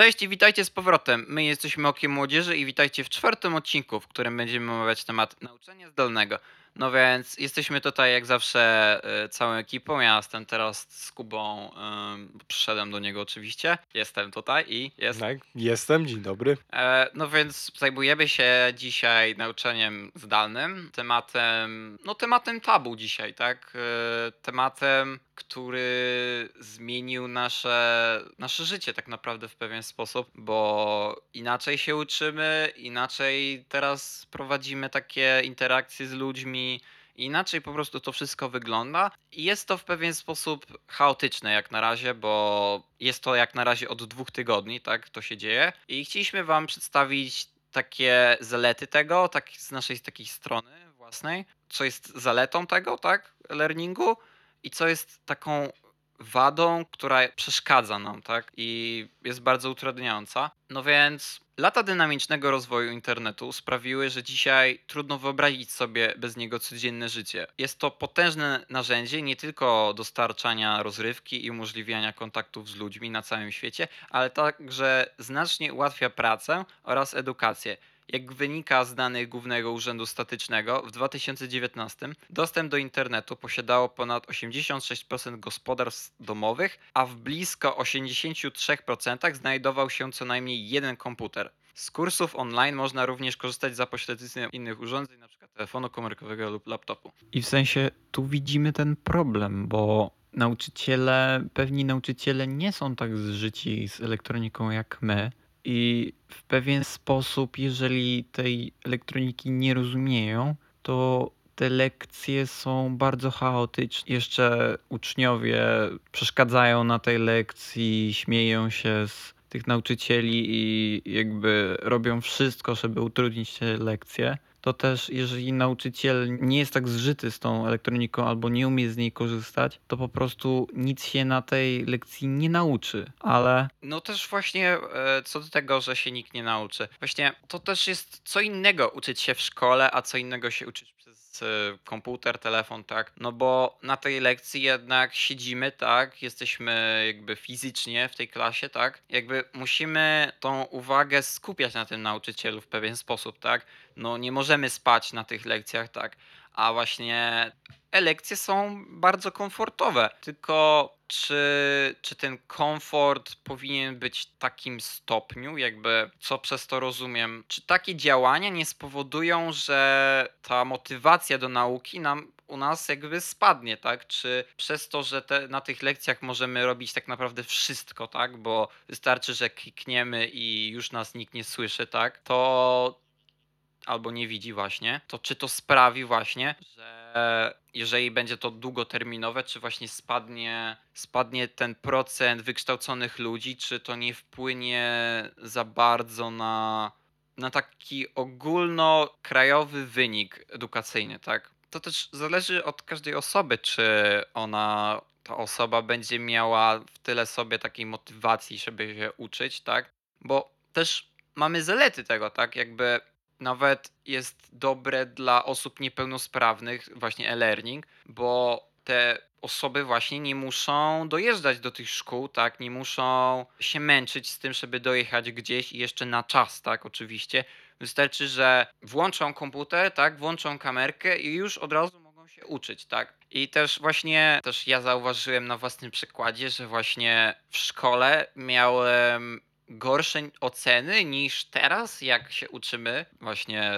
Cześć i witajcie z powrotem. My jesteśmy Okiem Młodzieży i witajcie w czwartym odcinku, w którym będziemy omawiać temat nauczania zdalnego. No więc jesteśmy tutaj jak zawsze y, całą ekipą. Ja jestem teraz z Kubą, y, przyszedłem do niego oczywiście. Jestem tutaj i jest. Tak, jestem, dzień dobry. E, no więc zajmujemy się dzisiaj nauczaniem zdalnym, tematem, no tematem tabu dzisiaj, tak? E, tematem, który zmienił nasze, nasze życie tak naprawdę w pewien sposób, bo inaczej się uczymy, inaczej teraz prowadzimy takie interakcje z ludźmi, inaczej po prostu to wszystko wygląda. I jest to w pewien sposób chaotyczne jak na razie, bo jest to jak na razie od dwóch tygodni, tak to się dzieje. I chcieliśmy Wam przedstawić takie zalety tego, tak z naszej takiej strony własnej, co jest zaletą tego, tak, learningu i co jest taką wadą, która przeszkadza nam, tak? I jest bardzo utrudniająca. No więc lata dynamicznego rozwoju internetu sprawiły, że dzisiaj trudno wyobrazić sobie bez niego codzienne życie. Jest to potężne narzędzie nie tylko dostarczania rozrywki i umożliwiania kontaktów z ludźmi na całym świecie, ale także znacznie ułatwia pracę oraz edukację. Jak wynika z danych Głównego Urzędu Statycznego, w 2019 dostęp do internetu posiadało ponad 86% gospodarstw domowych, a w blisko 83% znajdował się co najmniej jeden komputer. Z kursów online można również korzystać za pośrednictwem innych urządzeń, np. telefonu komórkowego lub laptopu. I w sensie tu widzimy ten problem, bo nauczyciele, pewni nauczyciele nie są tak zżyci z elektroniką jak my. I w pewien sposób, jeżeli tej elektroniki nie rozumieją, to te lekcje są bardzo chaotyczne. Jeszcze uczniowie przeszkadzają na tej lekcji, śmieją się z tych nauczycieli i jakby robią wszystko, żeby utrudnić te lekcje. To też, jeżeli nauczyciel nie jest tak zżyty z tą elektroniką albo nie umie z niej korzystać, to po prostu nic się na tej lekcji nie nauczy. Ale No też właśnie e, co do tego, że się nikt nie nauczy. Właśnie to też jest co innego uczyć się w szkole, a co innego się uczyć przez e, komputer, telefon, tak? No bo na tej lekcji jednak siedzimy, tak? Jesteśmy jakby fizycznie w tej klasie, tak? Jakby musimy tą uwagę skupiać na tym nauczycielu w pewien sposób, tak? No nie możemy spać na tych lekcjach, tak? A właśnie e-lekcje są bardzo komfortowe. Tylko czy, czy ten komfort powinien być w takim stopniu, jakby co przez to rozumiem? Czy takie działania nie spowodują, że ta motywacja do nauki nam u nas jakby spadnie, tak? Czy przez to, że te, na tych lekcjach możemy robić tak naprawdę wszystko, tak? Bo wystarczy, że klikniemy i już nas nikt nie słyszy, tak? To albo nie widzi właśnie, to czy to sprawi właśnie, że jeżeli będzie to długoterminowe, czy właśnie spadnie, spadnie ten procent wykształconych ludzi, czy to nie wpłynie za bardzo na, na taki ogólnokrajowy wynik edukacyjny, tak? To też zależy od każdej osoby, czy ona, ta osoba będzie miała w tyle sobie takiej motywacji, żeby się uczyć, tak? Bo też mamy zalety tego, tak? Jakby nawet jest dobre dla osób niepełnosprawnych, właśnie e-learning, bo te osoby właśnie nie muszą dojeżdżać do tych szkół, tak? Nie muszą się męczyć z tym, żeby dojechać gdzieś i jeszcze na czas, tak? Oczywiście. Wystarczy, że włączą komputer, tak? Włączą kamerkę i już od razu mogą się uczyć, tak? I też właśnie też ja zauważyłem na własnym przykładzie, że właśnie w szkole miałem gorsze oceny niż teraz, jak się uczymy właśnie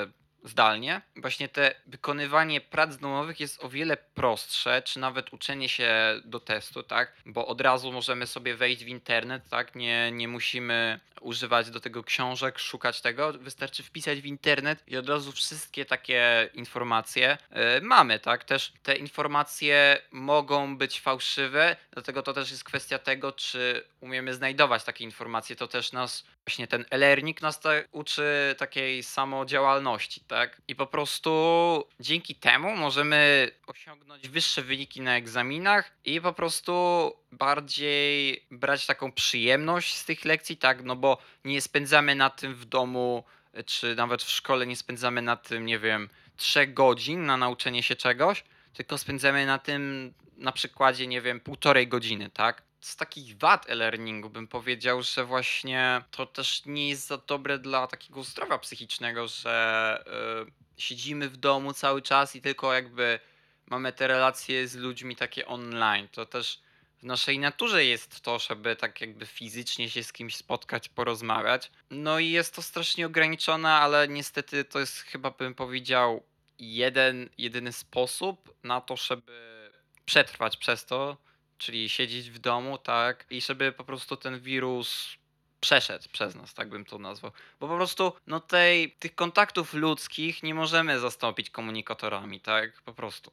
zdalnie. Właśnie te wykonywanie prac domowych jest o wiele prostsze, czy nawet uczenie się do testu, tak? Bo od razu możemy sobie wejść w internet, tak? Nie, nie musimy używać do tego książek, szukać tego. Wystarczy wpisać w internet i od razu wszystkie takie informacje y, mamy, tak? Też te informacje mogą być fałszywe, dlatego to też jest kwestia tego, czy umiemy znajdować takie informacje. To też nas, właśnie ten e-learning nas uczy takiej samodziałalności, tak? I po prostu dzięki temu możemy osiągnąć wyższe wyniki na egzaminach i po prostu bardziej brać taką przyjemność z tych lekcji, tak? No bo nie spędzamy na tym w domu, czy nawet w szkole nie spędzamy na tym, nie wiem, trzech godzin na nauczenie się czegoś, tylko spędzamy na tym na przykładzie, nie wiem, półtorej godziny, tak? Z takich wad e-learningu bym powiedział, że właśnie to też nie jest za dobre dla takiego zdrowia psychicznego, że y, siedzimy w domu cały czas i tylko jakby mamy te relacje z ludźmi takie online. To też w naszej naturze jest to, żeby tak jakby fizycznie się z kimś spotkać, porozmawiać. No i jest to strasznie ograniczone, ale niestety to jest chyba bym powiedział jeden, jedyny sposób na to, żeby przetrwać przez to, czyli siedzieć w domu, tak, i żeby po prostu ten wirus przeszedł przez nas, tak bym to nazwał. Bo po prostu no tej, tych kontaktów ludzkich nie możemy zastąpić komunikatorami, tak, po prostu.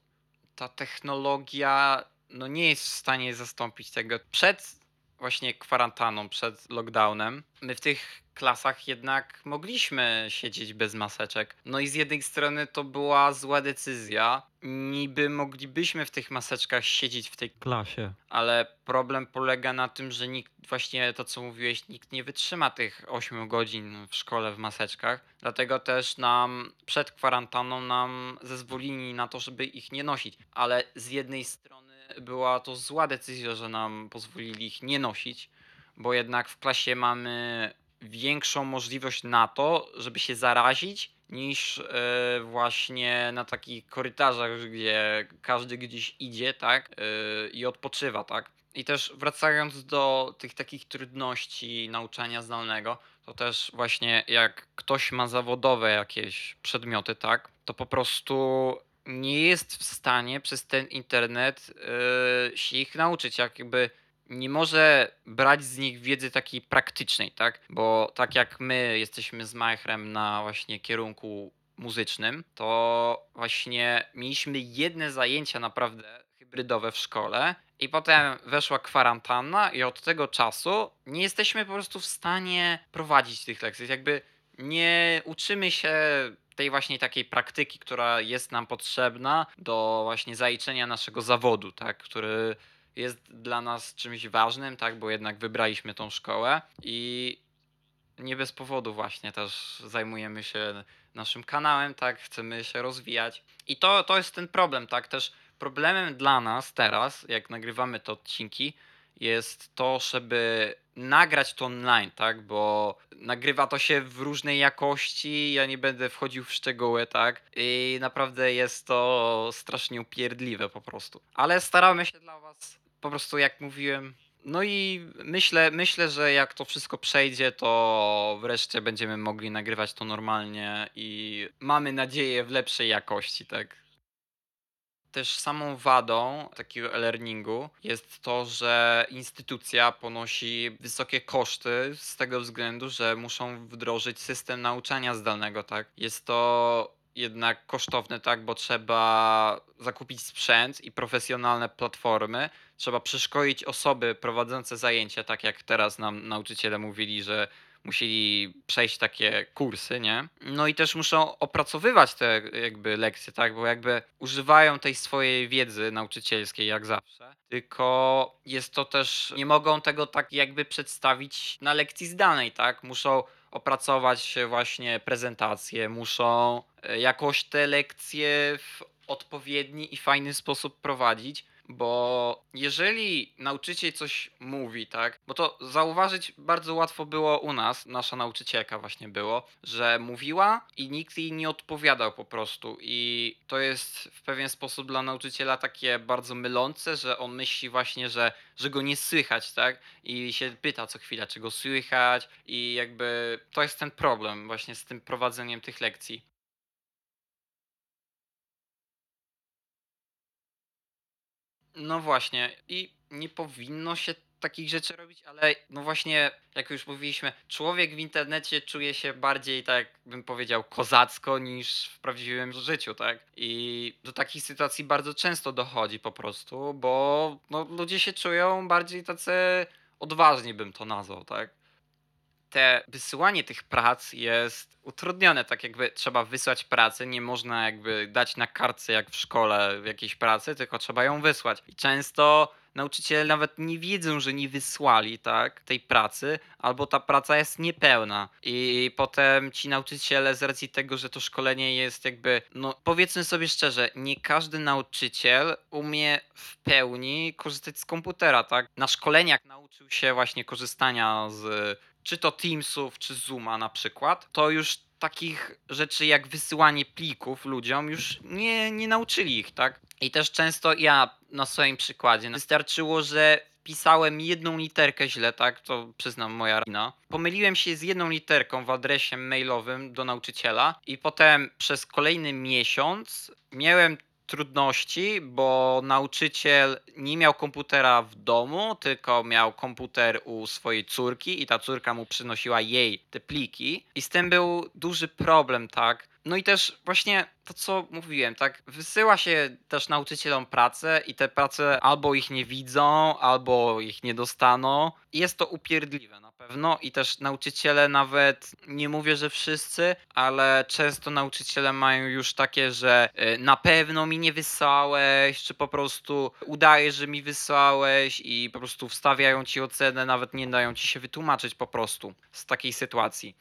Ta technologia no nie jest w stanie zastąpić tego. Przed właśnie kwarantanną, przed lockdownem, my w tych klasach jednak mogliśmy siedzieć bez maseczek. No i z jednej strony to była zła decyzja. Niby moglibyśmy w tych maseczkach siedzieć w tej klasie. ale problem polega na tym, że nikt, właśnie to co mówiłeś, nikt nie wytrzyma tych 8 godzin w szkole w maseczkach. Dlatego też nam przed kwarantanną nam zezwolili na to, żeby ich nie nosić. Ale z jednej strony była to zła decyzja, że nam pozwolili ich nie nosić, bo jednak w klasie mamy większą możliwość na to, żeby się zarazić, niż e, właśnie na takich korytarzach, gdzie każdy gdzieś idzie, tak, e, i odpoczywa, tak. I też wracając do tych takich trudności nauczania zdalnego, to też właśnie jak ktoś ma zawodowe jakieś przedmioty, tak, to po prostu nie jest w stanie przez ten internet e, się ich nauczyć, jakby nie może brać z nich wiedzy takiej praktycznej, tak? Bo tak jak my jesteśmy z Majchrem na właśnie kierunku muzycznym, to właśnie mieliśmy jedne zajęcia naprawdę hybrydowe w szkole i potem weszła kwarantanna i od tego czasu nie jesteśmy po prostu w stanie prowadzić tych lekcji. Jakby nie uczymy się tej właśnie takiej praktyki, która jest nam potrzebna do właśnie zaliczenia naszego zawodu, tak? Który jest dla nas czymś ważnym, tak, bo jednak wybraliśmy tą szkołę i nie bez powodu właśnie też zajmujemy się naszym kanałem, tak, chcemy się rozwijać. I to, to jest ten problem, tak, też problemem dla nas teraz, jak nagrywamy te odcinki, jest to, żeby nagrać to online, tak? Bo nagrywa to się w różnej jakości, ja nie będę wchodził w szczegóły, tak? I naprawdę jest to strasznie upierdliwe po prostu. Ale staramy się dla was po prostu jak mówiłem. No i myślę, myślę, że jak to wszystko przejdzie, to wreszcie będziemy mogli nagrywać to normalnie i mamy nadzieję w lepszej jakości, tak. Też samą wadą takiego e-learningu jest to, że instytucja ponosi wysokie koszty z tego względu, że muszą wdrożyć system nauczania zdalnego, tak. Jest to jednak kosztowne, tak, bo trzeba zakupić sprzęt i profesjonalne platformy. Trzeba przeszkolić osoby prowadzące zajęcia, tak jak teraz nam nauczyciele mówili, że musieli przejść takie kursy, nie? No i też muszą opracowywać te jakby lekcje, tak? Bo jakby używają tej swojej wiedzy nauczycielskiej jak zawsze, tylko jest to też, nie mogą tego tak jakby przedstawić na lekcji zdalnej, tak? Muszą opracować właśnie prezentacje, muszą e, jakoś te lekcje w odpowiedni i fajny sposób prowadzić, bo jeżeli nauczyciel coś mówi, tak, bo to zauważyć bardzo łatwo było u nas, nasza nauczycielka właśnie było, że mówiła i nikt jej nie odpowiadał po prostu. I to jest w pewien sposób dla nauczyciela takie bardzo mylące, że on myśli właśnie, że, że go nie słychać, tak, i się pyta co chwila, czy go słychać. I jakby to jest ten problem właśnie z tym prowadzeniem tych lekcji. No właśnie i nie powinno się takich rzeczy robić, ale no właśnie, jak już mówiliśmy, człowiek w internecie czuje się bardziej, tak bym powiedział, kozacko niż w prawdziwym życiu, tak? I do takich sytuacji bardzo często dochodzi po prostu, bo no, ludzie się czują bardziej tacy odważni, bym to nazwał, tak? Te wysyłanie tych prac jest utrudnione, tak jakby trzeba wysłać pracę, nie można jakby dać na kartce jak w szkole jakiejś pracy, tylko trzeba ją wysłać. I często nauczyciele nawet nie wiedzą, że nie wysłali tak, tej pracy, albo ta praca jest niepełna. I potem ci nauczyciele z racji tego, że to szkolenie jest jakby, no powiedzmy sobie szczerze, nie każdy nauczyciel umie w pełni korzystać z komputera, tak? Na szkoleniach nauczył się właśnie korzystania z czy to Teamsów, czy Zooma na przykład, to już takich rzeczy jak wysyłanie plików ludziom już nie, nie nauczyli ich, tak? I też często ja na swoim przykładzie wystarczyło, że pisałem jedną literkę źle, tak? To przyznam moja wina. Pomyliłem się z jedną literką w adresie mailowym do nauczyciela i potem przez kolejny miesiąc miałem trudności, bo nauczyciel nie miał komputera w domu, tylko miał komputer u swojej córki i ta córka mu przynosiła jej te pliki. I z tym był duży problem, tak? No i też właśnie to, co mówiłem, tak? Wysyła się też nauczycielom pracę i te prace albo ich nie widzą, albo ich nie dostaną. I jest to upierdliwe na pewno i też nauczyciele nawet, nie mówię, że wszyscy, ale często nauczyciele mają już takie, że y, na pewno mi nie wysłałeś, czy po prostu udajesz, że mi wysłałeś i po prostu wstawiają ci ocenę, nawet nie dają ci się wytłumaczyć po prostu z takiej sytuacji.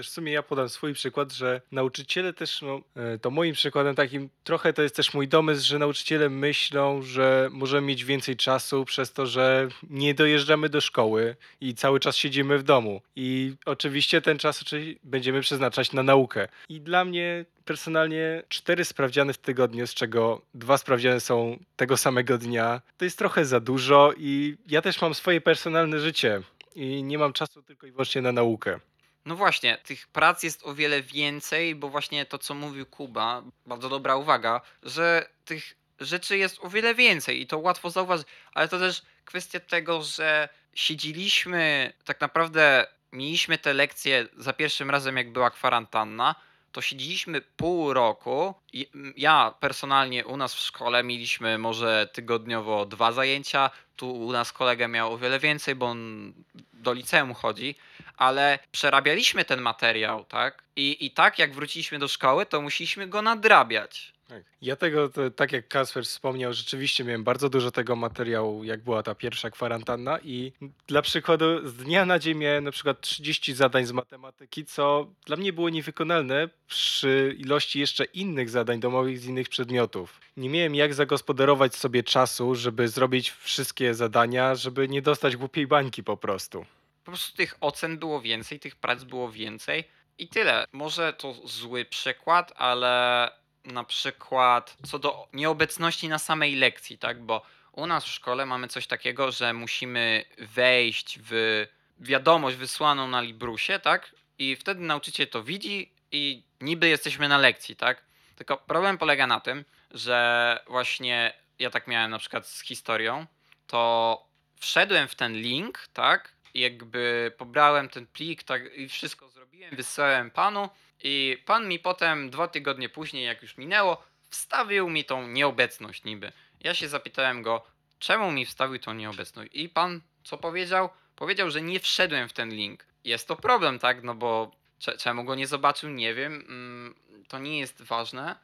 Też w sumie ja podam swój przykład, że nauczyciele też, no, e, to moim przykładem takim trochę to jest też mój domysł, że nauczyciele myślą, że możemy mieć więcej czasu przez to, że nie dojeżdżamy do szkoły i cały czas siedzimy w domu. I oczywiście ten czas będziemy przeznaczać na naukę. I dla mnie personalnie cztery sprawdziany w tygodniu, z czego dwa sprawdziany są tego samego dnia, to jest trochę za dużo i ja też mam swoje personalne życie i nie mam czasu tylko i wyłącznie na naukę. No właśnie, tych prac jest o wiele więcej, bo właśnie to, co mówił Kuba, bardzo dobra uwaga, że tych rzeczy jest o wiele więcej i to łatwo zauważyć, ale to też kwestia tego, że siedzieliśmy, tak naprawdę mieliśmy te lekcje za pierwszym razem, jak była kwarantanna, to siedzieliśmy pół roku. Ja personalnie u nas w szkole mieliśmy może tygodniowo dwa zajęcia. Tu u nas kolega miał o wiele więcej, bo on do liceum chodzi, ale przerabialiśmy ten materiał, tak? I, i tak jak wróciliśmy do szkoły, to musieliśmy go nadrabiać. Tak. Ja tego, to, tak jak Kasper wspomniał, rzeczywiście miałem bardzo dużo tego materiału, jak była ta pierwsza kwarantanna i dla przykładu z dnia na dzień miałem na przykład 30 zadań z matematyki, co dla mnie było niewykonalne przy ilości jeszcze innych zadań domowych z innych przedmiotów. Nie miałem jak zagospodarować sobie czasu, żeby zrobić wszystkie zadania, żeby nie dostać głupiej bańki po prostu. Po prostu tych ocen było więcej, tych prac było więcej i tyle. Może to zły przykład, ale na przykład co do nieobecności na samej lekcji, tak? Bo u nas w szkole mamy coś takiego, że musimy wejść w wiadomość wysłaną na Librusie, tak? I wtedy nauczyciel to widzi i niby jesteśmy na lekcji, tak? Tylko problem polega na tym, że właśnie ja tak miałem na przykład z historią, to wszedłem w ten link, tak? Jakby pobrałem ten plik, tak i wszystko zrobiłem, wysłałem panu i pan mi potem dwa tygodnie później, jak już minęło, wstawił mi tą nieobecność niby. Ja się zapytałem go, czemu mi wstawił tą nieobecność? I pan co powiedział? Powiedział, że nie wszedłem w ten link. Jest to problem, tak? No bo czemu go nie zobaczył, nie wiem. Mm, to nie jest ważne.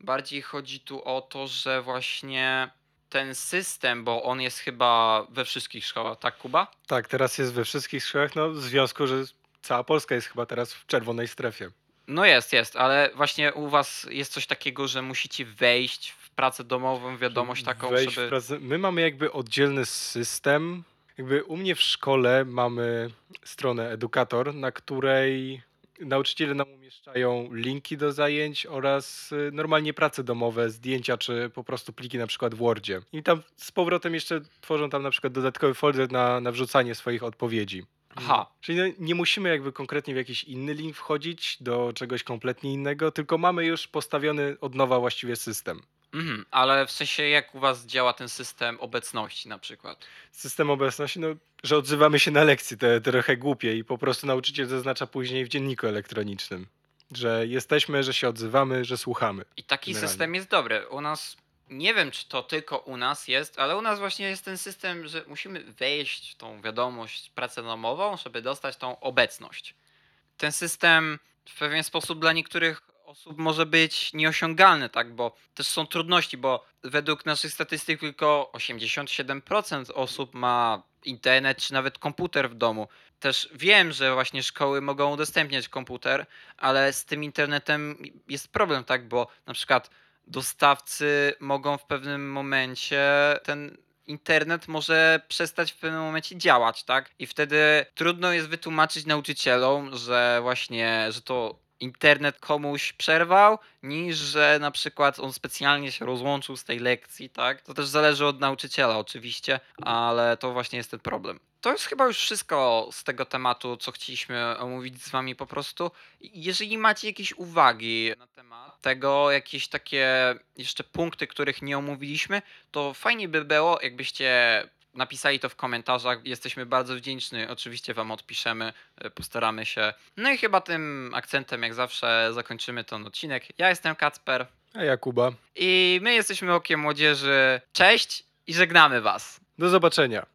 Bardziej chodzi tu o to, że właśnie ten system, bo on jest chyba we wszystkich szkołach, tak Kuba? Tak, teraz jest we wszystkich szkołach, no w związku, że cała Polska jest chyba teraz w czerwonej strefie. No jest, jest, ale właśnie u was jest coś takiego, że musicie wejść w pracę domową, wiadomość taką, Wejść żeby... w pracę. My mamy jakby oddzielny system. Jakby u mnie w szkole mamy stronę Edukator, na której nauczyciele nam umieszczają linki do zajęć oraz y, normalnie prace domowe, zdjęcia czy po prostu pliki na przykład w Wordzie. I tam z powrotem jeszcze tworzą tam na przykład dodatkowy folder na, na wrzucanie swoich odpowiedzi. Aha. Czyli no, nie musimy jakby konkretnie w jakiś inny link wchodzić do czegoś kompletnie innego, tylko mamy już postawiony od nowa właściwie system. Mhm, ale w sensie jak u was działa ten system obecności na przykład? System obecności, no, że odzywamy się na lekcji, to trochę głupie i po prostu nauczyciel zaznacza później w dzienniku elektronicznym, że jesteśmy, że się odzywamy, że słuchamy. I taki Generalnie. system jest dobry. U nas, nie wiem czy to tylko u nas jest, ale u nas właśnie jest ten system, że musimy wejść w tą wiadomość pracę domową, żeby dostać tą obecność. Ten system w pewien sposób dla niektórych osób może być nieosiągalny, tak? Bo też są trudności, bo według naszych statystyk tylko 87% osób ma internet czy nawet komputer w domu. Też wiem, że właśnie szkoły mogą udostępniać komputer, ale z tym internetem jest problem, tak? Bo na przykład dostawcy mogą w pewnym momencie ten internet może przestać w pewnym momencie działać, tak? I wtedy trudno jest wytłumaczyć nauczycielom, że właśnie, że to internet komuś przerwał, niż że na przykład on specjalnie się rozłączył z tej lekcji, tak? To też zależy od nauczyciela oczywiście, ale to właśnie jest ten problem. To jest chyba już wszystko z tego tematu, co chcieliśmy omówić z wami po prostu. Jeżeli macie jakieś uwagi na temat tego, jakieś takie jeszcze punkty, których nie omówiliśmy, to fajnie by było, jakbyście napisali to w komentarzach. Jesteśmy bardzo wdzięczni. Oczywiście Wam odpiszemy, e, postaramy się. No i chyba tym akcentem, jak zawsze, zakończymy ten odcinek. Ja jestem Kacper A Jakuba. i my jesteśmy Okiem Młodzieży. Cześć i żegnamy Was. Do zobaczenia.